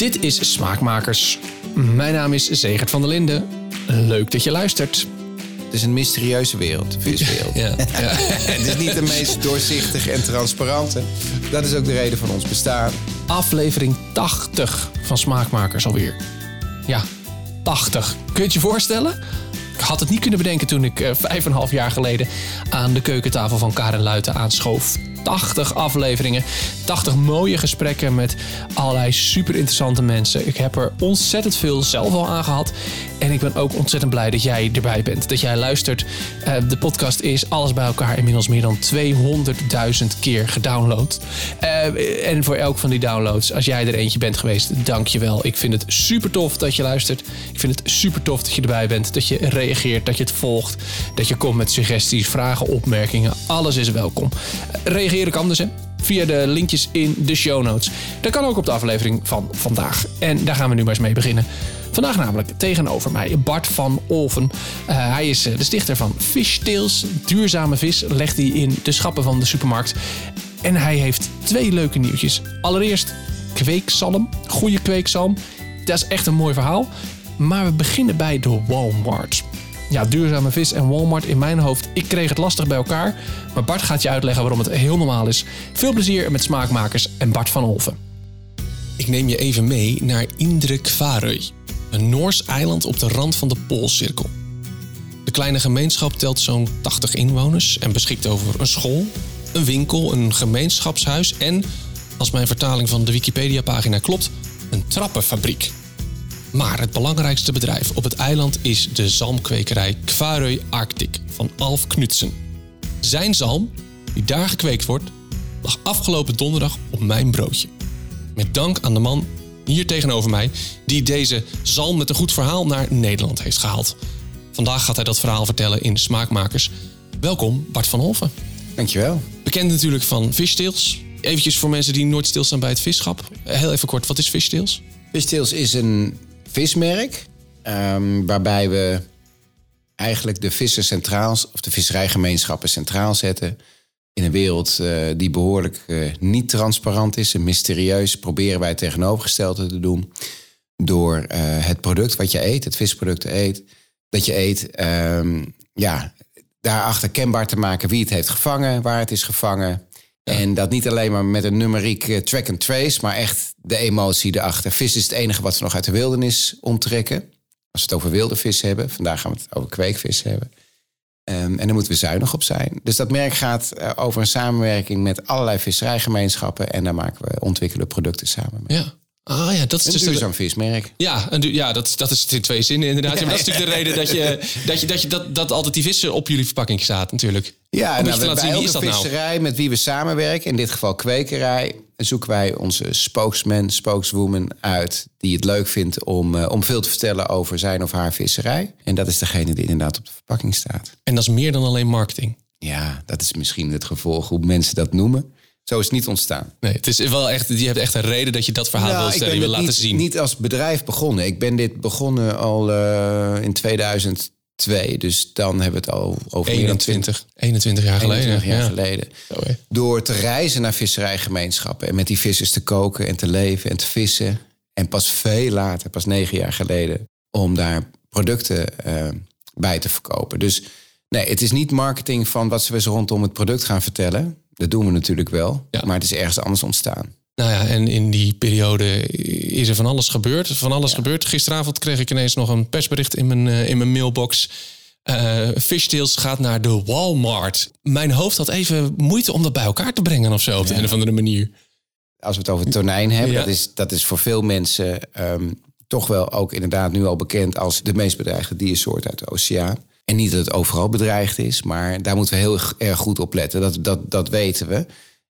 Dit is Smaakmakers. Mijn naam is Zegert van der Linden. Leuk dat je luistert. Het is een mysterieuze wereld, de viswereld. Ja, ja. Het is niet de meest doorzichtige en transparante. Dat is ook de reden van ons bestaan. Aflevering 80 van Smaakmakers alweer. Ja, 80. Kun je het je voorstellen? Ik had het niet kunnen bedenken toen ik eh, vijf en een half jaar geleden aan de keukentafel van Karen Luiten aanschoof. 80 afleveringen, 80 mooie gesprekken met allerlei super interessante mensen. Ik heb er ontzettend veel zelf al aan gehad. En ik ben ook ontzettend blij dat jij erbij bent. Dat jij luistert. Eh, de podcast is alles bij elkaar inmiddels meer dan 200.000 keer gedownload. Eh, en voor elk van die downloads, als jij er eentje bent geweest, dank je wel. Ik vind het super tof dat je luistert. Ik vind het super tof dat je erbij bent. Dat je reageert, dat je het volgt. Dat je komt met suggesties, vragen, opmerkingen. Alles is welkom. Eh, Kan dus, hè? Via de linkjes in de show notes. Dat kan ook op de aflevering van vandaag. En daar gaan we nu maar eens mee beginnen. Vandaag namelijk tegenover mij Bart van Olven. Eh, hij is eh, de stichter van Fishtails. Duurzame vis legt hij in de schappen van de supermarkt. En hij heeft twee leuke nieuwtjes. Allereerst kweekzalm. Goede kweekzalm. Dat is echt een mooi verhaal. Maar we beginnen bij de Walmart. Ja, duurzame vis en Walmart in mijn hoofd. Ik kreeg het lastig bij elkaar. Maar Bart gaat je uitleggen waarom het heel normaal is. Veel plezier met smaakmakers en Bart van Olven. Ik neem je even mee naar Indre Kvarøy. Een Noors eiland op de rand van de Poolcirkel. De kleine gemeenschap telt zo'n 80 inwoners en beschikt over een school, een winkel, een gemeenschapshuis en, als mijn vertaling van de Wikipedia-pagina klopt, een trappenfabriek. Maar het belangrijkste bedrijf op het eiland is de zalmkwekerij Kvarøy Arctic van Alf Knudsen. Zijn zalm, die daar gekweekt wordt, lag afgelopen donderdag op mijn broodje. Met dank aan de man hier tegenover mij, die deze zalm met een goed verhaal naar Nederland heeft gehaald. Vandaag gaat hij dat verhaal vertellen in Smaakmakers. Welkom, Bart van Holven. Dankjewel. Bekend natuurlijk van Fishtails. Eventjes voor mensen die nooit stilstaan bij het visschap. Heel even kort, wat is Fishtails? Fishtails is een vismerk ehm, waarbij we eigenlijk de vissen centraal, of de visserijgemeenschappen centraal zetten. In een wereld eh, die behoorlijk eh, niet transparant is en mysterieus, proberen wij het tegenovergestelde te doen. Door eh, het product wat je eet, het visproduct eet, dat je eet, ehm, ja, daarachter kenbaar te maken wie het heeft gevangen, waar het is gevangen. En dat niet alleen maar met een numeriek eh, track and trace, maar echt de emotie erachter. Vis is het enige wat we nog uit de wildernis onttrekken. Als we het over wilde vis hebben. Vandaag gaan we het over kweekvis hebben. Ehm, en daar moeten we zuinig op zijn. Dus dat merk gaat eh, over een samenwerking met allerlei visserijgemeenschappen. En daar maken we ontwikkelen producten samen mee. Ja. Ah ja, dat is Een dus duurzaam vismerk. Ja, en du- ja dat, dat is het in twee zinnen inderdaad. Ja, maar dat is natuurlijk de reden dat, je, dat, je, dat, je, dat, dat altijd die vissen op jullie verpakking staat natuurlijk. Ja, Om nou, bij zien elke dat nou. visserij met wie we samenwerken, in dit geval kwekerij, zoeken wij onze spokesman, spokeswoman uit die het leuk vindt om, eh, om veel te vertellen over zijn of haar visserij. En dat is degene die inderdaad op de verpakking staat. En dat is meer dan alleen marketing. Ja, dat is misschien het gevolg hoe mensen dat noemen. Zo is het niet ontstaan. Nee, het is wel echt, je hebt echt een reden dat je dat verhaal wil Nou, ik stellen. Je wil dit laten niet, zien. niet als bedrijf begonnen. Ik ben dit begonnen al eh, in 2002. Dus dan hebben we het al over meer dan 21, 21 jaar geleden. 21 jaar ja. geleden. Door te reizen naar visserijgemeenschappen en met die vissers te koken en te leven en te vissen. En pas veel later, pas negen jaar geleden, om daar producten eh, bij te verkopen. Dus nee, het is niet marketing van wat zo rondom het product gaan vertellen. Dat doen we natuurlijk wel, Ja. maar het is ergens anders ontstaan. Nou ja, en in die periode is er van alles gebeurd. Van alles gebeurd. Gisteravond kreeg ik ineens nog een persbericht in mijn, eh, in mijn mailbox. Eh Fishtails gaat naar de Walmart. Mijn hoofd had even moeite om dat bij elkaar te brengen of zo, op de een of andere manier. Als we het over tonijn hebben, Ja. dat, is, dat is voor veel mensen ehm, toch wel ook inderdaad nu al bekend als de meest bedreigde diersoort uit de oceaan. En niet dat het overal bedreigd is, maar daar moeten we heel erg goed op letten. Dat, dat, dat weten we.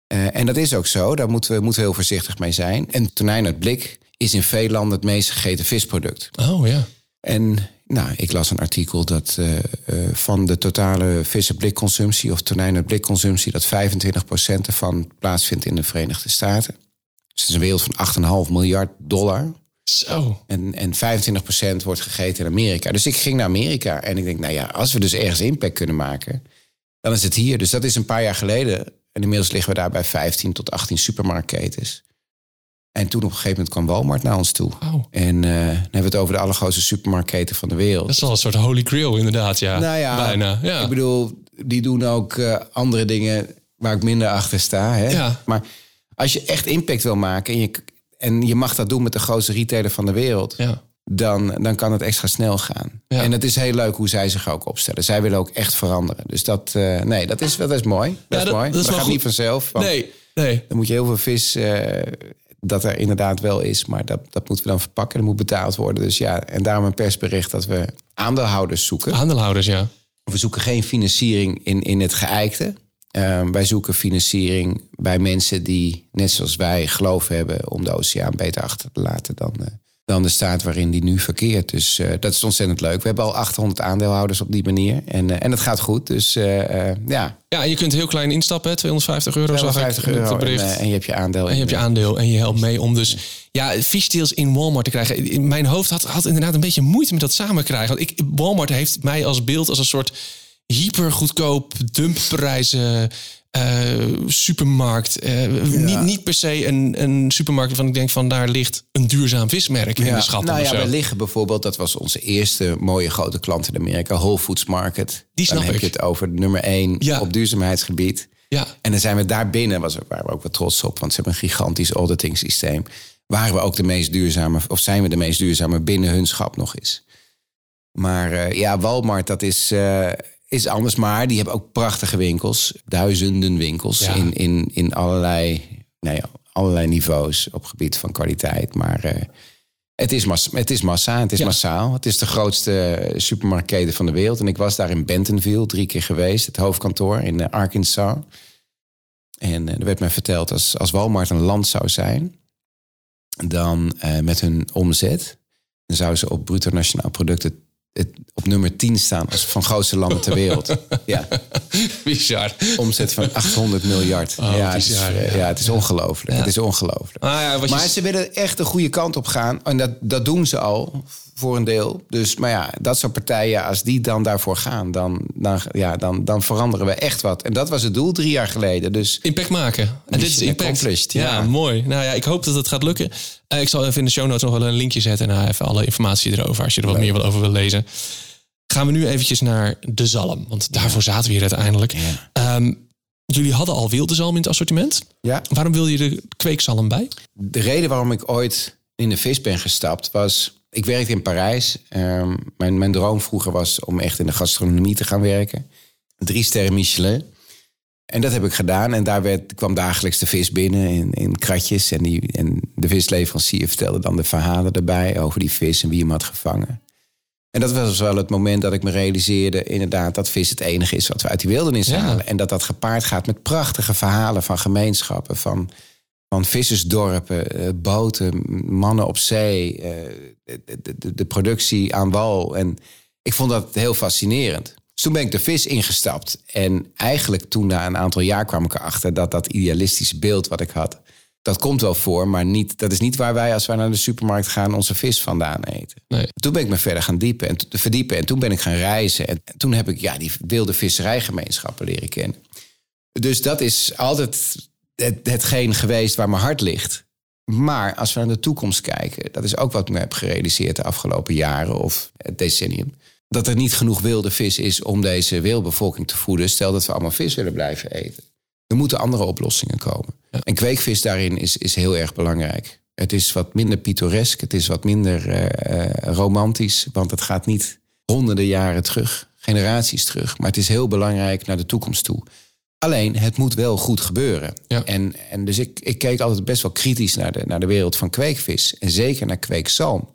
Eh, en dat is ook zo, daar moeten we, moeten we heel voorzichtig mee zijn. En tonijn uit blik is in veel landen het meest gegeten visproduct. Oh ja. En nou, ik las een artikel dat eh, eh, van de totale vissenblikconsumptie of tonijn uit blikconsumptie, dat 25% ervan plaatsvindt in de Verenigde Staten. Dus het is een wereld van 8,5 miljard dollar. Zo. En, en 25% wordt gegeten in Amerika. Dus ik ging naar Amerika en ik denk, nou ja, als we dus ergens impact kunnen maken, dan is het hier. Dus dat is een paar jaar geleden. En inmiddels liggen we daar bij 15 tot 18 supermarktketens. En toen op een gegeven moment kwam Walmart naar ons toe. Oh. En eh, dan hebben we het over de allergrootste supermarktketen van de wereld. Dat is wel een soort holy grail inderdaad, ja. Nou ja, Bijna, ja. ik bedoel, die doen ook eh, andere dingen waar ik minder achter sta. Hè? Ja. Maar als je echt impact wil maken en je, en je mag dat doen met de grootste retailer van de wereld, ja. dan, dan kan het extra snel gaan. Ja. En het is heel leuk hoe zij zich ook opstellen. Zij willen ook echt veranderen. Dus dat, eh, nee, dat is, dat is mooi. Dat is mooi. dat gaat goed. niet vanzelf. Nee, nee. Dan moet je heel veel vis, eh, dat er inderdaad wel is, maar dat, dat moeten we dan verpakken. Dat moet betaald worden. Dus ja, en daarom een persbericht dat we aandeelhouders zoeken. Aandeelhouders, ja. We zoeken geen financiering in, in het geëikte. Ehm, wij zoeken financiering bij mensen die, net zoals wij, geloof hebben om de oceaan beter achter te laten dan, eh, dan de staat waarin die nu verkeert. Dus eh, dat is ontzettend leuk. We hebben al 800 aandeelhouders op die manier. En, eh, en het gaat goed. Dus ja, Ja, en je kunt heel klein instappen, hè, 250 euro zag 50 ik euro en, je hebt je aandeel. En je hebt je aandeel en je helpt mee om dus ja, fishdeals in Walmart te krijgen. In mijn hoofd had, had inderdaad een beetje moeite met dat samen krijgen. Want ik, Walmart heeft mij als beeld als een soort hypergoedkoop dumpprijzen eh, supermarkt. Eh, niet, niet per se een, een supermarkt waarvan ik denk van daar ligt een duurzaam vismerk in de schatting nou ja, we liggen bijvoorbeeld, dat was onze eerste mooie grote klant in Amerika, Whole Foods Market. Die snap Dan heb ik. je het over nummer één Ja. op duurzaamheidsgebied. Ja. En dan zijn we daar binnen, was, waren we ook wel trots op, want ze hebben een gigantisch auditing systeem. Waren we ook de meest duurzame, of zijn we de meest duurzame binnen hun schap nog eens. Maar eh, ja, Walmart, dat is, eh, is anders. Maar die hebben ook prachtige winkels. Duizenden winkels Ja. in, in, in allerlei, nou ja, allerlei niveaus op gebied van kwaliteit. Maar eh, het, is mas, het is massa, het is Ja. massaal. Het is de grootste supermarktketen van de wereld. En ik was daar in Bentonville drie keer geweest. Het hoofdkantoor in eh, Arkansas. En eh, er werd mij verteld, als, als Walmart een land zou zijn... dan met hun omzet... dan zou ze op bruto nationaal product het, op nummer 10 staan... als van grootste landen ter wereld. ja, Bizar. omzet van 800 miljard. Oh, ja, het is, eh, ja. ja, het is ongelooflijk. Het is ongelooflijk. Ah, je Maar ze willen echt de goede kant op gaan. En dat, dat doen ze al voor een deel. Dus, maar ja, dat soort partijen, als die dan daarvoor gaan, dan, dan, ja, dan, dan veranderen we echt wat. En dat was het doel drie jaar geleden. Dus Impact maken. En dit is impact. Ja. ja. mooi. Nou ja, ik hoop dat het gaat lukken. Eh, ik zal even in de show notes nog wel een linkje zetten en even alle informatie erover als je er wat meer over wil lezen. Gaan we nu eventjes naar de zalm, want daarvoor zaten we hier uiteindelijk. Ja. Ehm, jullie hadden al wilde zalm in het assortiment. ja, Waarom wil je de kweekzalm bij? de reden waarom ik ooit in de vis ben gestapt was... Ik werkte in Parijs. Ehm, mijn, mijn droom vroeger was om echt in de gastronomie te gaan werken. Drie sterren Michelin. En dat heb ik gedaan. En daar werd, kwam dagelijks de vis binnen in, in kratjes. En, die, en de visleverancier vertelde dan de verhalen erbij over die vis en wie hem had gevangen. En dat was wel het moment dat ik me realiseerde... inderdaad dat vis het enige is wat we uit die wildernis Ja. halen. En dat dat gepaard gaat met prachtige verhalen van gemeenschappen... van, van vissersdorpen, eh, boten, mannen op zee... eh, de, de productie aan wal. En ik vond dat heel fascinerend. Dus toen ben ik de vis ingestapt. En eigenlijk toen na een aantal jaar kwam ik erachter... dat dat idealistische beeld wat ik had... dat komt wel voor, maar niet, dat is niet waar wij... als wij naar de supermarkt gaan onze vis vandaan eten. Nee. Toen ben ik me verder gaan diepen en, verdiepen. En toen ben ik gaan reizen. En toen heb ik ja, die wilde visserijgemeenschappen leren kennen. Dus dat is altijd het, hetgeen geweest waar mijn hart ligt. Maar als we naar de toekomst kijken, dat is ook wat ik me heb gerealiseerd de afgelopen jaren of het decennium. Dat er niet genoeg wilde vis is om deze wereldbevolking te voeden. Stel dat we allemaal vis willen blijven eten. Er moeten andere oplossingen komen. En kweekvis daarin is, is heel erg belangrijk. Het is wat minder pittoresk, het is wat minder eh, eh, romantisch, want het gaat niet honderden jaren terug, generaties terug. Maar het is heel belangrijk naar de toekomst toe. Alleen, het moet wel goed gebeuren. Ja. En, en dus ik, ik keek altijd best wel kritisch naar de, naar de wereld van kweekvis. En zeker naar kweekzalm.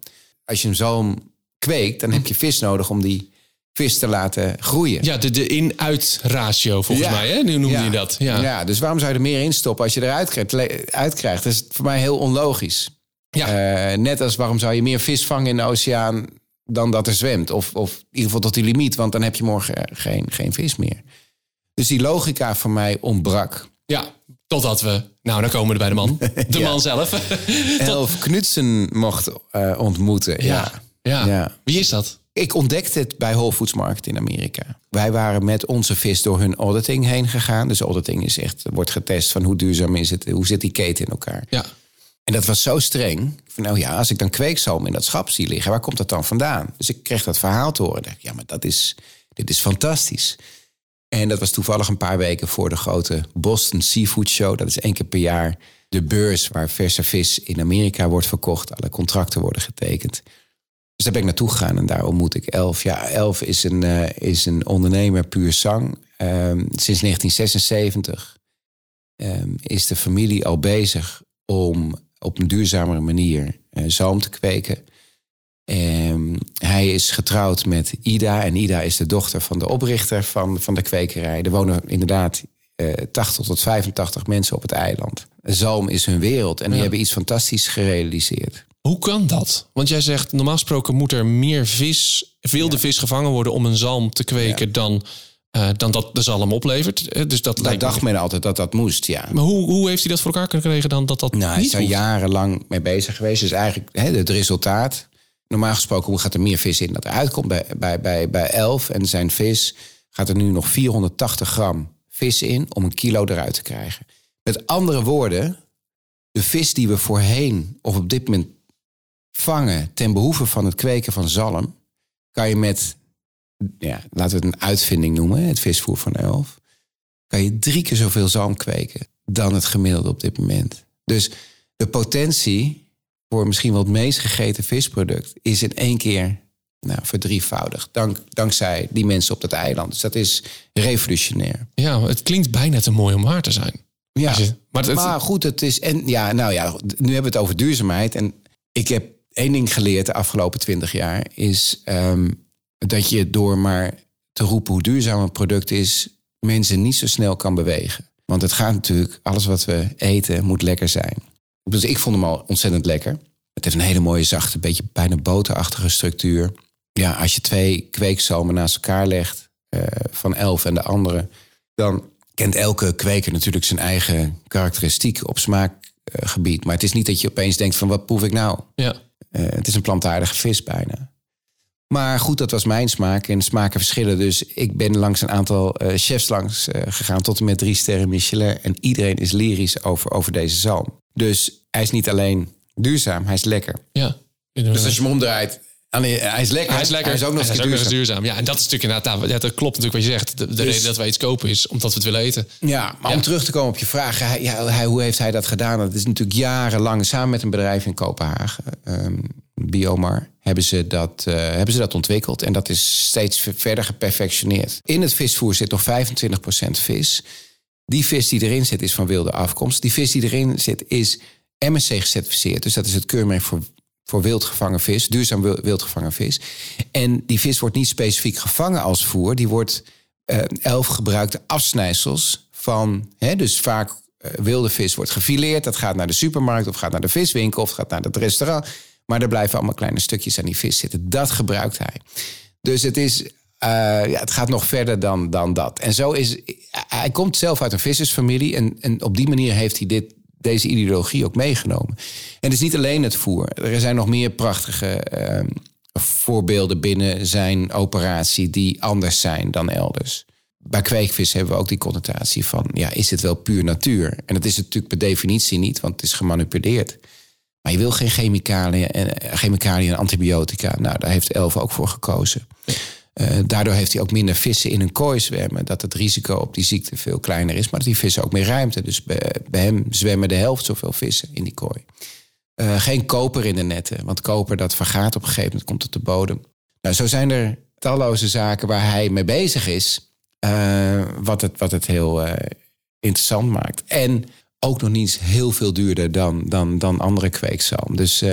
Als je een zalm kweekt, dan heb je vis nodig om die vis te laten groeien. Ja, de, de in-uit ratio volgens Ja. mij, hè? Nu noemde Ja. je dat. Ja. Ja. dus waarom zou je er meer in stoppen als je eruit krijgt? uitkrijgt? Dat is voor mij heel onlogisch. Ja. Eh, net als waarom zou je meer vis vangen in de oceaan dan dat er zwemt? Of, of in ieder geval tot die limiet, want dan heb je morgen geen, geen vis meer. Dus die logica voor mij ontbrak. Ja, totdat we... Nou, dan komen we er bij de man. De man zelf. Elf Knudsen mocht eh, ontmoeten. Ja. Ja. Wie is dat? Ik ontdekte het bij Whole Foods Market in Amerika. Wij waren met onze vis door hun auditing heen gegaan. Dus auditing is echt, wordt getest van hoe duurzaam is het, hoe zit die keten in elkaar. Ja. En dat was zo streng. Van, nou ja, als ik dan kweekzalm in dat schap zie liggen, waar komt dat dan vandaan? Dus ik kreeg dat verhaal te horen. Dacht, ja, maar dat is, dit is fantastisch. En dat was toevallig een paar weken voor de grote Boston Seafood Show. Dat is één keer per jaar de beurs waar verse vis in Amerika wordt verkocht. Alle contracten worden getekend. Dus daar ben ik naartoe gegaan en daar ontmoet ik Elf. Ja, Elf is een, uh, is een ondernemer puur zang. Um, sinds 1976 um, is de familie al bezig om op een duurzamere manier uh, zalm te kweken. Um, hij is getrouwd met Ida. En Ida is de dochter van de oprichter van, van de kwekerij. Er wonen inderdaad uh, 80 tot 85 mensen op het eiland. Zalm is hun wereld. En die hebben iets fantastisch gerealiseerd. Hoe kan dat? Want jij zegt, normaal gesproken moet er meer vis, wilde vis gevangen worden om een zalm te kweken dan, uh, dan dat de zalm oplevert. Dus dat Daar dacht men altijd dat dat moest, ja. Maar hoe, hoe heeft hij dat voor elkaar kunnen krijgen dan dat dat nou, hij is er hoeft? jarenlang mee bezig geweest. Dus eigenlijk hè, het resultaat. Normaal gesproken hoe gaat er meer vis in dat eruit komt bij, bij, bij, bij elf. En zijn vis gaat er nu nog 480 gram vis in om een kilo eruit te krijgen. Met andere woorden, de vis die we voorheen of op dit moment vangen ten behoeve van het kweken van zalm, kan je met, ja, laten we het een uitvinding noemen, het visvoer van elf, kan je drie keer zoveel zalm kweken dan het gemiddelde op dit moment. Dus de potentie voor misschien wel het meest gegeten visproduct is in één keer nou, verdrievoudigd. Dank, dankzij die mensen op dat eiland. Dus dat is revolutionair. Ja, het klinkt bijna te mooi om waar te zijn. Ja, je- maar maar, goed, het is. En ja, nou ja, nu hebben we het over duurzaamheid. En ik heb één ding geleerd de afgelopen twintig jaar: is ehm, dat je door maar te roepen hoe duurzaam een product is, mensen niet zo snel kan bewegen. Want het gaat natuurlijk, alles wat we eten moet lekker zijn. Dus ik vond hem al ontzettend lekker. Het heeft een hele mooie, zachte, beetje bijna boterachtige structuur. Ja, als je twee kweekzalmen naast elkaar legt, eh, van elf en de andere, dan kent elke kweker natuurlijk zijn eigen karakteristiek op smaakgebied. maar het is niet dat je opeens denkt van wat proef ik nou? ja. Eh, het is een plantaardige vis bijna. Maar goed, dat was mijn smaak en smaken verschillen. Dus ik ben langs een aantal eh, chefs langs eh, gegaan tot en met drie sterren Michelin. En iedereen is lyrisch over, over deze zalm. Dus hij is niet alleen duurzaam, hij is lekker. ja. Dus als je hem omdraait, ah hij is lekker. Hij is lekker. Hij is ook nog eens duurzaam. duurzaam. Ja, en dat is natuurlijk inderdaad, nou, dat klopt natuurlijk wat je zegt. De, de Dus- reden dat wij iets kopen is omdat we het willen eten. Ja, maar Ja. om terug te komen op je vraag, hij, ja, hij, hoe heeft hij dat gedaan? Dat is natuurlijk jarenlang samen met een bedrijf in Kopenhagen, ehm, Biomar, hebben ze, dat, eh, hebben ze dat ontwikkeld. En dat is steeds ver- verder geperfectioneerd. In het visvoer zit nog 25% vis. Die vis die erin zit is van wilde afkomst. Die vis die erin zit is MSC gecertificeerd. Dus dat is het keurmerk voor, voor wild gevangen vis, duurzaam wil- wild gevangen vis. En die vis wordt niet specifiek gevangen als voer. Die wordt eh, elf gebruikte afsnijsels van, hè, dus vaak eh, wilde vis wordt gefileerd. Dat gaat naar de supermarkt of gaat naar de viswinkel of gaat naar het restaurant. Maar er blijven allemaal kleine stukjes aan die vis zitten. Dat gebruikt hij. Dus het is, eh, ja, het gaat nog verder dan, dan dat. En zo is, hij komt zelf uit een vissersfamilie en, en op die manier heeft hij dit, deze ideologie ook meegenomen. En het is niet alleen het voer. Er zijn nog meer prachtige eh, voorbeelden binnen zijn operatie die anders zijn dan elders. Bij kweekvis hebben we ook die connotatie van, ja, is het wel puur natuur? En dat is het natuurlijk per definitie niet, want het is gemanipuleerd. Maar je wil geen chemicaliën en, chemicaliën en antibiotica. Nou, daar heeft Elf ook voor gekozen. Eh, daardoor heeft hij ook minder vissen in een kooi zwemmen. Dat het risico op die ziekte veel kleiner is. Maar dat die vissen ook meer ruimte. Dus bij, hem zwemmen de helft zoveel vissen in die kooi. Eh, geen koper in de netten. Want koper dat vergaat op een gegeven moment, komt op de bodem. Nou, zo zijn er talloze zaken waar hij mee bezig is. eh, wat, het, wat het heel interessant maakt. En ook nog niet heel veel duurder dan, dan, dan andere kweekzalm. Dus,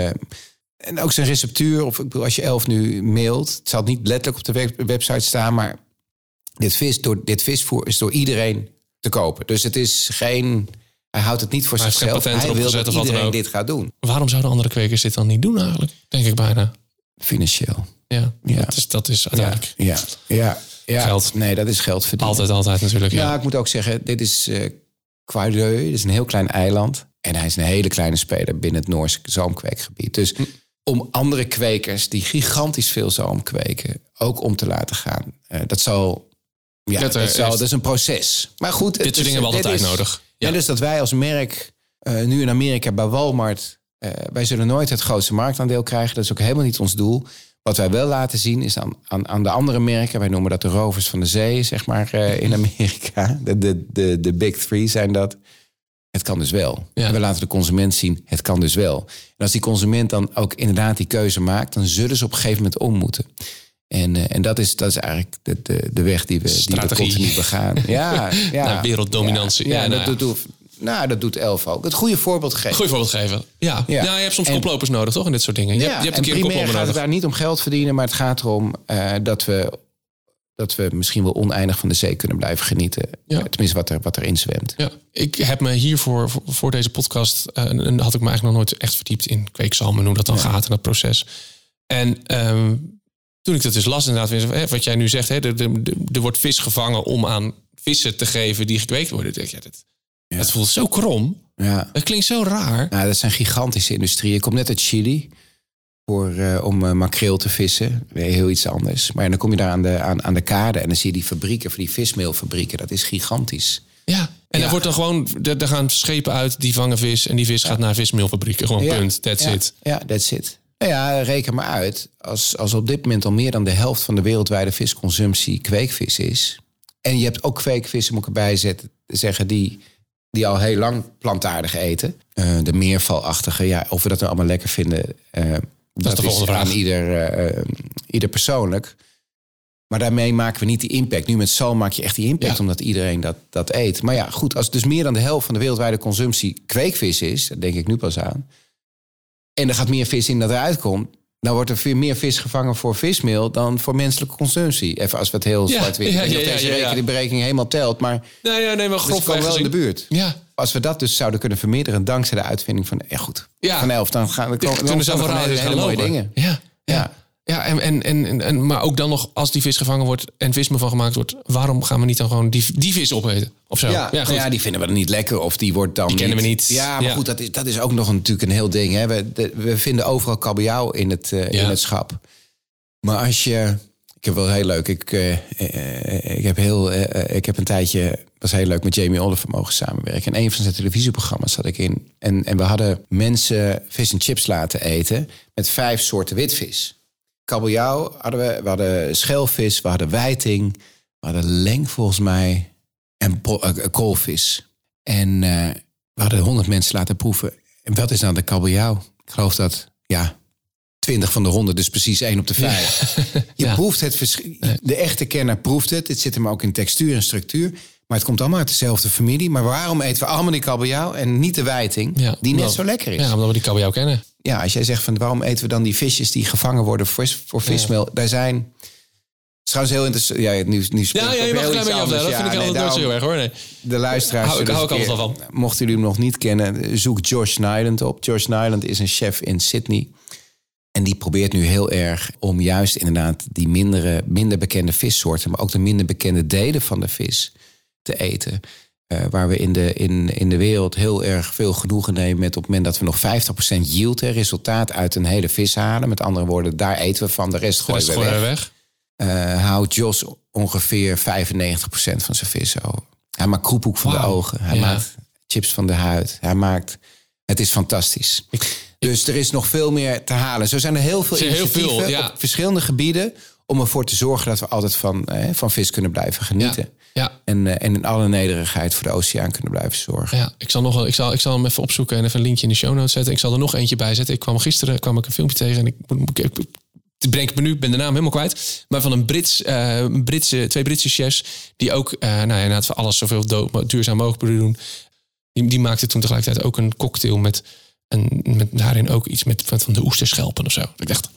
en ook zijn receptuur, of ik bedoel, als je elf nu mailt, het zal niet letterlijk op de web- website staan, maar dit, vis, door, dit visvoer is door iedereen te kopen. Dus het is geen, hij houdt het niet voor zichzelf. Hij wil dat iedereen dit gaat doen. Waarom zouden andere kwekers dit dan niet doen eigenlijk? Denk ik bijna. Financieel. Ja, Ja. Dat, is, dat is uiteindelijk ja, ja, ja. Geld. Nee, dat is geld verdienen. altijd, altijd natuurlijk. Ja, Ja. ik moet ook zeggen, dit is Quaideu. Dit is een heel klein eiland. En hij is een hele kleine speler binnen het Noorse zalmkweekgebied. Dus om andere kwekers die gigantisch veel zalm kweken... ook om te laten gaan. eh, dat zal... Ja, Dat dat, zal, is- dat is een proces. Maar goed, Dit soort dingen hebben altijd is- nodig. Ja. Ja. dus dat wij als merk eh, nu in Amerika bij Walmart Eh, wij zullen nooit het grootste marktaandeel krijgen. Dat is ook helemaal niet ons doel. Wat wij wel laten zien is aan, aan, aan de andere merken. Wij noemen dat de rovers van de zee, zeg maar, in Amerika. De, de, de, de big three zijn dat. Het kan dus wel. Ja. En we laten de consument zien, het kan dus wel. En als die consument dan ook inderdaad die keuze maakt... dan zullen ze op een gegeven moment om moeten. En, eh, en dat, is, dat is eigenlijk de, de, de weg die we, die we continu begaan. Ja, ja. Naar werelddominantie. Ja, Ja, ja, nou dat, doet, nou, dat doet Elf ook. Het goede voorbeeld geven. Goeie voorbeeld geven. Ja. Ja. Ja. je hebt soms En- koplopers nodig, toch? In dit soort dingen. Je Ja, hebt, je hebt en een keer een gaat het nodig. daar niet om geld verdienen, maar het gaat erom eh, dat, we, dat we misschien wel oneindig van de zee kunnen blijven genieten. Ja. Eh, Tenminste, wat, er, wat erin zwemt. Ja, ik heb me hiervoor voor, voor deze podcast eh, en had ik me eigenlijk nog nooit echt verdiept in kweekzalmen, hoe dat dan gaat en dat proces. En ehm, toen ik dat dus las, inderdaad, wat jij nu zegt, hè, er, er, er wordt vis gevangen om aan vissen te geven die gekweekt worden. Denk, ja, dat, Ja. dat voelt zo krom. Ja. Het klinkt zo raar. Nou, dat zijn gigantische industrieën. Ik kom net uit Chili voor, eh, om eh, makreel te vissen. Weer heel iets anders. Maar dan kom je daar aan de, aan, aan de kade en dan zie je die fabrieken, voor die vismeelfabrieken. Dat is gigantisch. Ja. En Ja. wordt dan gewoon, er, gaan schepen uit die vangen vis en die vis gaat naar vismeelfabrieken. Gewoon Ja. punt, that's it. Ja, that's it. Nou ja, reken maar uit. Als, als op dit moment al meer dan de helft van de wereldwijde visconsumptie kweekvis is. En je hebt ook kweekvissen, moet ik erbij zetten, zeggen, die, die al heel lang plantaardig eten. Eh, de meervalachtige, ja, of we dat nou allemaal lekker vinden, dat, de volgende aan vraag. ieder, eh, eh, ieder persoonlijk. Maar daarmee maken we niet die impact. Nu met zalm maak je echt die impact, Ja. omdat iedereen dat, dat eet. Maar ja, goed, als dus meer dan de helft van de wereldwijde consumptie kweekvis is, dat denk ik nu pas aan. En er gaat meer vis in dat eruit komt. Dan wordt er veel meer vis gevangen voor vismeel dan voor menselijke consumptie. Even als we het heel Ja, zwart-wit. ja, ja, deze ja, ja. rekening- de berekening helemaal telt. Maar Nee, ja, nee, maar dus komen wel in de buurt. Ja, Als we dat dus zouden kunnen vermeerderen dankzij de uitvinding van... Ja goed, Ja. van elf, dan gaan we Dan kunnen dan hele, mooie dingen. Ja, ja. Ja. ja en, en, en, en, maar ook dan nog, als die vis gevangen wordt en vismeel van gemaakt wordt, waarom gaan we niet dan gewoon die, die vis opeten? Of zo? Ja, goed. nou ja, die vinden we dan niet lekker. Of die wordt dan. Die kennen we niet. Ja, maar Ja. goed, dat is, dat is ook nog een, natuurlijk een heel ding. Hè. We, de- we vinden overal kabeljauw in het, eh, Ja. in het schap. Maar als je. Ik heb wel heel leuk. Ik, eh, eh, ik, heb heel, ik heb een tijdje. was heel leuk met Jamie Oliver mogen samenwerken. En een van zijn televisieprogramma's zat ik in. En, en we hadden mensen vis en chips laten eten. met vijf soorten witvis. Kabeljauw hadden we. We hadden schelvis, we hadden wijting. We hadden leng volgens mij. En po- eh, koolvis. En eh, we hadden honderd mensen laten proeven. En wat is nou de kabeljauw? Ik geloof dat, ja, 20 van de 100, dus precies één op de vijf. Je Ja. proeft het verschil. De echte kenner proeft het. Het zit hem ook in textuur en structuur. Maar het komt allemaal uit dezelfde familie. Maar waarom eten we allemaal die kabeljauw en niet de wijting, Ja, die net omdat- zo lekker is? Ja. omdat we die kabeljauw kennen. Als jij zegt van waarom eten we dan die visjes die gevangen worden voor, voor vismeel? Daar zijn. Het is trouwens heel interessant. Ja, nu, nu Ja, ja, je mag klein beetje afdelen. Dat Ja, vind ik nee, altijd nooit zo erg hoor. Nee. de luisteraars. Hou ik- hou ik altijd keer- Mochten jullie hem nog niet kennen, zoek Josh Nyland op. Josh Nyland is een chef in Sydney. En die probeert nu heel erg om juist inderdaad die mindere, minder bekende vissoorten, maar ook de minder bekende delen van de vis te eten. Eh, waar we in de, in, in de wereld heel erg veel genoegen nemen met op het moment dat we nog 50% yield, hè, resultaat uit een hele vis halen. Met andere woorden, daar eten we van, de rest gooien we weg we weg. eh, houdt Jos ongeveer 95% van zijn vissen over. Hij maakt kroephoek van de ogen. Hij Ja. maakt chips van de huid. Hij maakt... Het is fantastisch. dus er is nog veel meer te halen. Zo zijn er heel veel heel initiatieven veel, ja. op verschillende gebieden... om ervoor te zorgen dat we altijd van, eh, van vis kunnen blijven genieten. Ja. En, eh, en in alle nederigheid voor de oceaan kunnen blijven zorgen. Ja, ik zal, nog, wel- ik, zal, ik zal hem even opzoeken en even een linkje in de show notes zetten. Ik zal er nog eentje bij zetten. Ik kwam gisteren kwam ik een filmpje tegen en ik, ik, ik, ik me nu, ben de naam helemaal kwijt. Maar van een Brits, eh, Britse, twee Britse chefs die ook, eh nou ja, inderdaad voor alles zoveel do- duurzaam mogelijk doen. Die, die maakte toen tegelijkertijd ook een cocktail met, een, met daarin ook iets met van de oesterschelpen of zo. Ik dacht,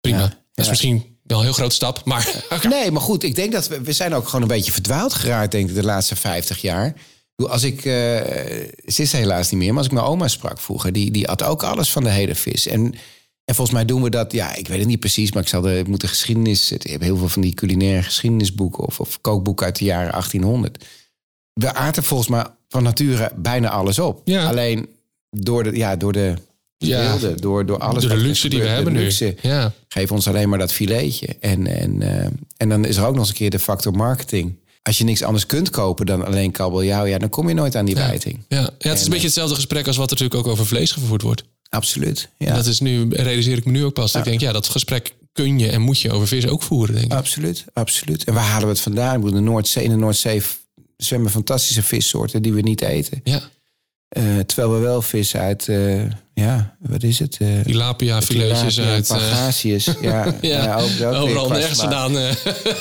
prima. Ja, dat is ja. misschien wel een heel grote stap, maar Nee, maar goed, ik denk dat we, we zijn ook gewoon een beetje verdwaald geraakt, denk ik, de laatste 50 jaar. Als ik, eh, ze is helaas niet meer, maar als ik mijn oma sprak vroeger, die, die at ook alles van de hele vis. En, en volgens mij doen we dat, ja, ik weet het niet precies, maar ik zal de, ik moet de geschiedenis, ik heb heel veel van die culinaire geschiedenisboeken of, of kookboeken uit de jaren 1800. We aten volgens mij van nature bijna alles op. Ja. Alleen door de, ja, door de Ja. door, door alles door de luxe die we hebben nu. Ja. geef ons alleen maar dat filetje. En, en, eh, en dan is er ook nog eens een keer de factor marketing. Als je niks anders kunt kopen dan alleen kabeljauw, ja, dan kom je nooit aan die wijting. Ja, ja, het is een beetje hetzelfde gesprek als wat er natuurlijk ook over vlees gevoerd wordt. absoluut. En Ja, dat is nu, realiseer ik me nu ook pas. Ik denk, ja, dat gesprek kun je en moet je over vis ook voeren, denk ik. absoluut, absoluut. En waar halen we het vandaan? Ik bedoel, de Noordzee, in de Noordzee zwemmen fantastische vissoorten die we niet eten. Ja, Eh, terwijl we wel vis uit, eh, ja, wat is het? Eh tilapia, filetjes uit... eh, pangasius. ja, ja, ook, overal nergens vandaan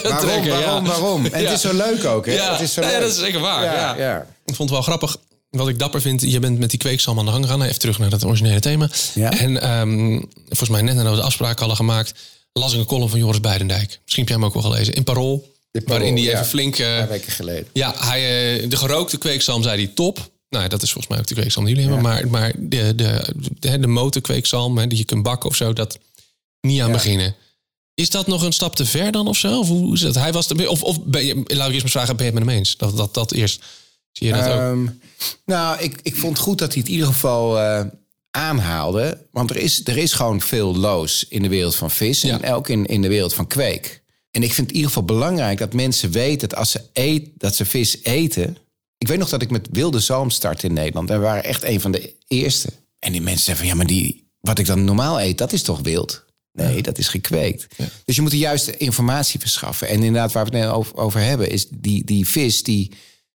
Waarom, trekken. waarom, ja. waarom? En Ja. het is zo leuk ook, hè? Ja, het is zo ja, dat is zeker waar. Ja, ja. Ik vond het wel grappig. Wat ik dapper vind, je bent met die kweeksalm aan de gang gegaan. Even terug naar het originele thema. Ja. En ehm, volgens mij net nadat we de afspraak hadden gemaakt... las ik een column van Joris Beidendijk. Misschien heb jij hem ook wel gelezen. In Parool. Parool, waarin die ja. even flink... Een paar weken geleden. ja, hij, de gerookte kweekzalm zei hij top. Nou, dat is volgens mij ook de kweekzalm die jullie hebben. Maar, maar de, de, de, de motorkweekzalm, hè, die je kunt bakken of zo, dat niet aan beginnen. Is dat nog een stap te ver dan of zo? Of hoe is het? Hij was de, of, of ben je, laat ik eerst maar vragen, ben je het met hem eens? Dat, dat, dat eerst. Zie je dat ook? Ehm, nou, ik, ik vond goed dat hij het in ieder geval eh, aanhaalde. Want er is, er is gewoon veel loos in de wereld van vis. Ja. En ook in, in de wereld van kweek. En ik vind het in ieder geval belangrijk dat mensen weten dat als ze, eet, dat ze vis eten. Ik weet nog dat ik met wilde zalm startte in Nederland. En we waren echt een van de eerste. En die mensen zeggen van ja, maar die, wat ik dan normaal eet, dat is toch wild? Nee, dat is gekweekt. Dus je moet de juiste informatie verschaffen. En inderdaad, waar we het net over, over hebben, is die, die vis die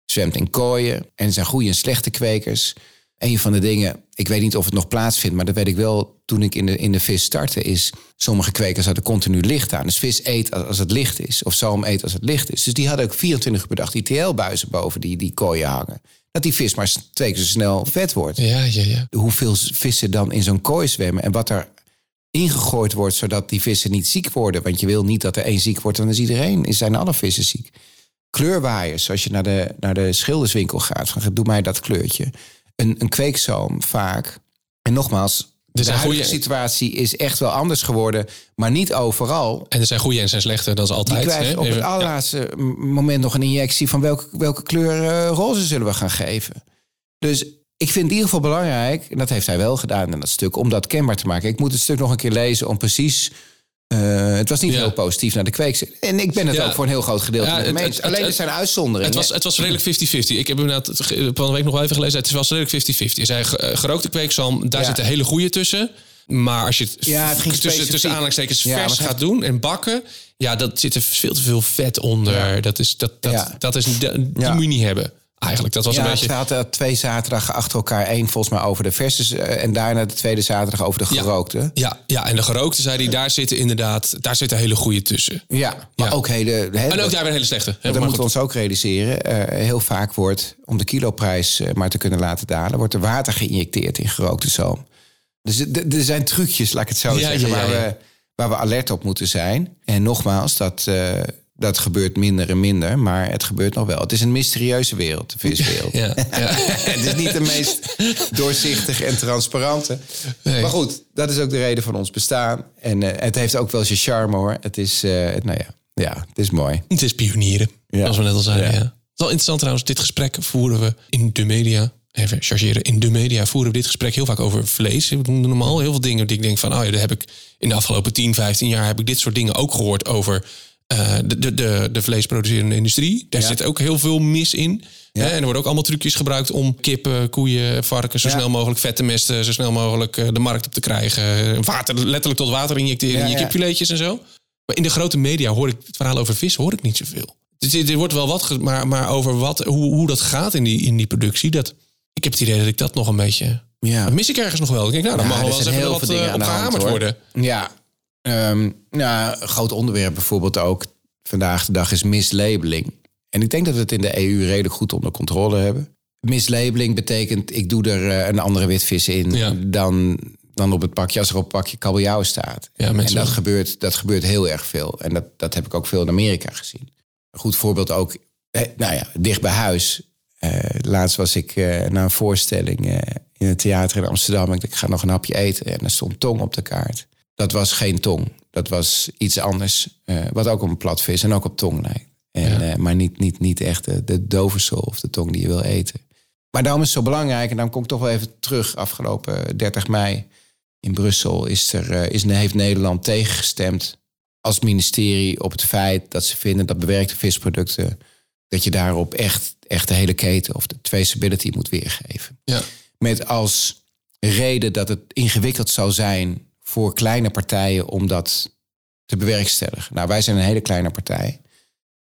zwemt in kooien. En er zijn goede en slechte kwekers. Een van de dingen, ik weet niet of het nog plaatsvindt, maar dat weet ik wel toen ik in de, in de vis startte, is sommige kwekers hadden continu licht aan. Dus vis eet als het licht is, of zalm eet als het licht is. Dus die hadden ook 24 uur per dag die TL-buizen boven die, die kooien hangen. Dat die vis maar twee keer zo snel vet wordt ja, ja, ja. hoeveel vissen dan in zo'n kooi zwemmen en wat er ingegooid wordt zodat die vissen niet ziek worden. Want je wil niet dat er één ziek wordt, dan is iedereen, is zijn alle vissen ziek. Kleurwaaiers, als je naar de, naar de schilderswinkel gaat, van doe mij dat kleurtje. Een, een kweekzalm vaak. En nogmaals, de huidige goeie- situatie is echt wel anders geworden, maar niet overal. En er zijn goede en zijn slechte, dat is Die altijd. krijgen hè? op het ja. allerlaatste moment nog een injectie van welke, welke kleur eh, roze zullen we gaan geven. Dus ik vind het in ieder geval belangrijk, en dat heeft hij wel gedaan in dat stuk, om dat kenbaar te maken. Ik moet het stuk nog een keer lezen om precies. Eh, het was niet Ja. heel positief naar de kweek. En ik ben het Ja. ook voor een heel groot gedeelte Ja, hem eens. Alleen het- er zijn uitzonderingen. Het was, het was redelijk 50-50. Ik heb inderdaad van de week nog wel even gelezen. Het was redelijk 50-50. Hij zei, ge- eh, gerookte kweekzalm, daar zitten hele goede tussen. Maar als je het, Ja, het ging tussen, specifiek. tussen aanhalingstekens Ja, maar vers het gaat doen en bakken... ja, dat zit er veel te veel vet onder. Dat, is, dat, dat, dat is, die Ja. moet je niet hebben. Eigenlijk, dat was ja, een beetje... het had er twee zaterdagen achter elkaar. één volgens mij over de verses. eh, en daarna de tweede zaterdag over de Ja. gerookte. Ja, ja, en de gerookte, zei hij, daar zitten inderdaad... daar zitten hele goede tussen. Ja, maar Ja. ook hele... hè, En ook daar weer hele slechte. Dat maar moeten we ons ook realiseren. Eh, heel vaak wordt, om de kiloprijs eh, maar te kunnen laten dalen, wordt er water geïnjecteerd in gerookte zalm. Dus er- zijn trucjes, laat ik het zo Ja, zeggen, ja, ja, waar, ja. We, waar we alert op moeten zijn. En nogmaals, dat, dat gebeurt minder en minder, maar het gebeurt nog wel. Het is een mysterieuze wereld, de viswereld. Ja, ja. het is niet de meest doorzichtige en transparante. Nee. Maar goed, dat is ook de reden van ons bestaan. En eh, het heeft ook wel zijn charme hoor. Het is, eh, nou ja, ja, het is mooi. Het is pionieren, Ja. zoals we net al zeiden. Ja. Het is wel interessant trouwens, dit gesprek voeren we in de media. Even chargeren. In de media voeren we dit gesprek heel vaak over vlees. We doen normaal heel veel dingen die ik denk van... oh ja, daar heb ik in de afgelopen 10, 15 jaar... heb ik dit soort dingen ook gehoord over de, de, de, de vleesproducerende industrie. Daar Ja. zit ook heel veel mis in. Ja. Hè, En er worden ook allemaal trucjes gebruikt om kippen, koeien, varkens... zo Ja. snel mogelijk vet te mesten, zo snel mogelijk eh, de markt op te krijgen. Water, letterlijk tot water injecteren in je kipfiletjes en zo. Maar in de grote media hoor ik het verhaal over vis hoor ik niet zoveel. Dus er er wordt wel wat, maar, maar over wat, hoe, hoe dat gaat in die, in die productie, dat, ik heb het idee dat ik dat nog een beetje. Ja. Dat mis ik ergens nog wel. Ik denk, nou, dan Ja, mag wel eens even heel wat veel dingen eh, op gehamerd worden. Ja, Ehm nou, een groot onderwerp bijvoorbeeld ook vandaag de dag is mislabeling. En ik denk dat we het in de EU redelijk goed onder controle hebben. Mislabeling betekent, ik doe er eh, een andere witvis in Ja. dan, dan op het pakje als er op het pakje kabeljauw staat. Ja, en dat gebeurt, dat gebeurt heel erg veel. En dat, dat heb ik ook veel in Amerika gezien. Een goed voorbeeld ook, eh, nou ja, dicht bij huis. Eh, laatst was ik eh, naar een voorstelling in het theater in Amsterdam. Ik dacht, ik ga nog een hapje eten. En er stond tong op de kaart. Dat was geen tong. Dat was iets anders. eh, wat ook op een platvis en ook op tong lijkt. En, eh, maar niet, niet, niet echt de, de doversel of de tong die je wil eten. Maar daarom is het zo belangrijk. En dan kom ik toch wel even terug. Afgelopen 30 mei in Brussel is er, eh, is, heeft Nederland tegengestemd als ministerie op het feit dat ze vinden dat bewerkte visproducten, dat je daarop echt, echt de hele keten of de traceability moet weergeven. Ja. Met als reden dat het ingewikkeld zou zijn voor kleine partijen om dat te bewerkstelligen. Nou, wij zijn een hele kleine partij.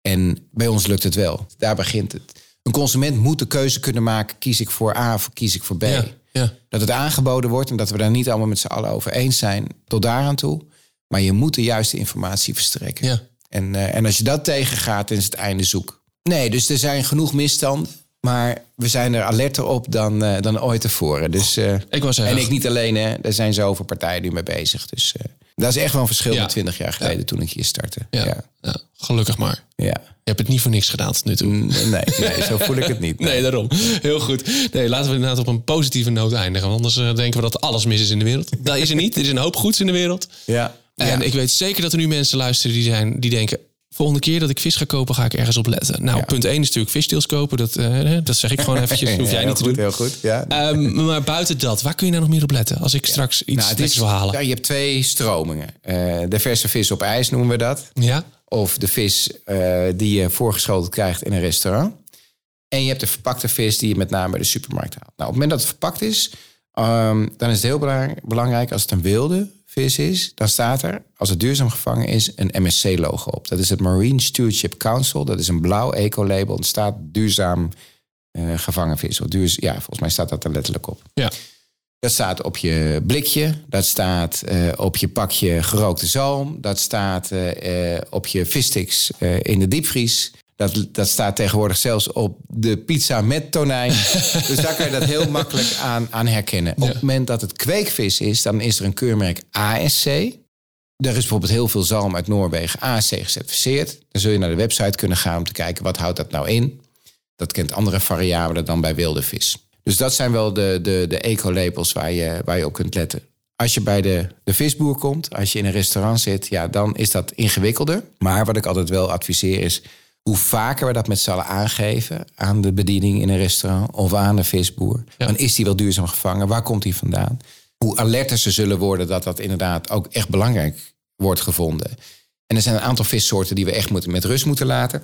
En bij ons lukt het wel. Daar begint het. Een consument moet de keuze kunnen maken: kies ik voor A of kies ik voor B? Ja, ja. Dat het aangeboden wordt en dat we daar niet allemaal met z'n allen over eens zijn, tot daaraan toe. Maar je moet de juiste informatie verstrekken. Ja. En, eh, en als je dat tegengaat, dan is het einde zoek. Nee, dus er zijn genoeg misstanden. Maar we zijn er alerter op dan, eh, dan ooit tevoren. Dus, eh, Ik was en ik niet alleen, hè. Er zijn zoveel partijen nu mee bezig. Dus eh, dat is echt wel een verschil Ja. met 20 jaar geleden toen ik hier startte. Ja. Ja. Gelukkig maar. ja. Je hebt het niet voor niks gedaan tot nu toe. Mm, Nee, nee, zo voel ik het niet. Nee, daarom. Heel goed. Nee, laten we inderdaad op een positieve noot eindigen. Want anders denken we dat alles mis is in de wereld. Dat is er niet. Er is een hoop goeds in de wereld. Ja. En ik weet zeker dat er nu mensen luisteren die, zijn, die denken... volgende keer dat ik vis ga kopen, ga ik ergens op letten. Nou, Ja. punt 1 is natuurlijk visdeels kopen. Dat, eh, dat zeg ik gewoon eventjes. Hoef jij niet te doen. Heel goed, ja. Ehm, maar buiten dat, waar kun je nou nog meer op letten? Als ik straks iets Nou, wil halen. Ja, je hebt twee stromingen. Eh, de verse vis op ijs noemen we dat. Ja? Of de vis eh, die je voorgeschoteld krijgt in een restaurant. En je hebt de verpakte vis die je met name bij de supermarkt haalt. Nou, op het moment dat het verpakt is, ehm, dan is het heel belang- belangrijk als het een wilde vis is. Dan staat er, als het duurzaam gevangen is, een MSC-logo op. Dat is het Marine Stewardship Council. Dat is een blauw ecolabel. Er staat duurzaam eh, gevangen vis. Of duurz- ja, volgens mij staat dat er letterlijk op. Ja. Dat staat op je blikje, dat staat eh, op je pakje gerookte zalm, dat staat eh, op je vissticks in de diepvries. Dat, dat staat tegenwoordig zelfs op de pizza met tonijn. dus daar kan je dat heel makkelijk aan, aan herkennen. Op het moment dat het kweekvis is, dan is er een keurmerk ASC. Er is bijvoorbeeld heel veel zalm uit Noorwegen ASC gecertificeerd. Dan zul je naar de website kunnen gaan om te kijken wat houdt dat nou in. Dat kent andere variabelen dan bij wilde vis. Dus dat zijn wel de, de, de eco-labels waar je, waar je op kunt letten. Als je bij de, de visboer komt, als je in een restaurant zit, ja, dan is dat ingewikkelder. Maar wat ik altijd wel adviseer is, hoe vaker we dat met z'n allen aangeven aan de bediening in een restaurant of aan de visboer, Ja. dan is die wel duurzaam gevangen? Waar komt die vandaan? Hoe alerter ze zullen worden dat dat inderdaad ook echt belangrijk wordt gevonden. En er zijn een aantal vissoorten die we echt moeten, met rust moeten laten.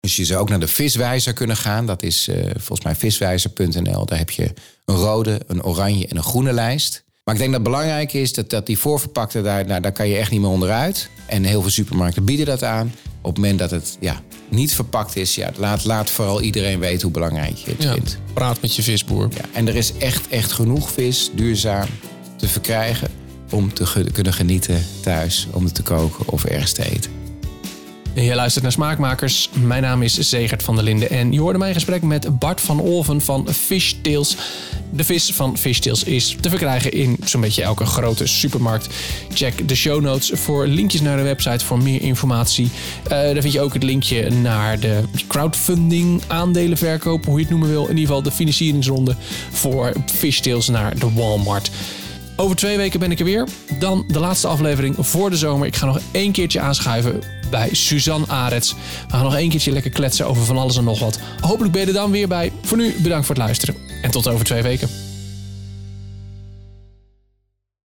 Dus je zou ook naar de viswijzer kunnen gaan. Dat is eh, volgens mij viswijzer.nl. Daar heb je een rode, een oranje en een groene lijst. Maar ik denk dat het belangrijk is dat, dat die voorverpakte, daar, nou, daar kan je echt niet meer onderuit. En heel veel supermarkten bieden dat aan. Op het moment dat het ja, niet verpakt is, ja, laat, laat vooral iedereen weten hoe belangrijk je het ja. vindt. Praat met je visboer. Ja, en er is echt, echt genoeg vis duurzaam te verkrijgen om te kunnen genieten thuis, om het te koken of ergens te eten. Je luistert naar Smaakmakers. Mijn naam is Zegert van der Linden. En je hoorde mijn gesprek met Bart van Olven van Fishtails. De vis van Fishtails is te verkrijgen in zo'n beetje elke grote supermarkt. Check de show notes voor linkjes naar de website voor meer informatie. Eh, daar vind je ook het linkje naar de crowdfunding, aandelenverkoop, hoe je het noemen wil. In ieder geval de financieringsronde voor Fishtails naar de Walmart. Over twee weken ben ik er weer. Dan de laatste aflevering voor de zomer. Ik ga nog één keertje aanschuiven bij Suzanne Arets. We gaan nog één keertje lekker kletsen over van alles en nog wat. Hopelijk ben je er dan weer bij. Voor nu bedankt voor het luisteren. En tot over twee weken.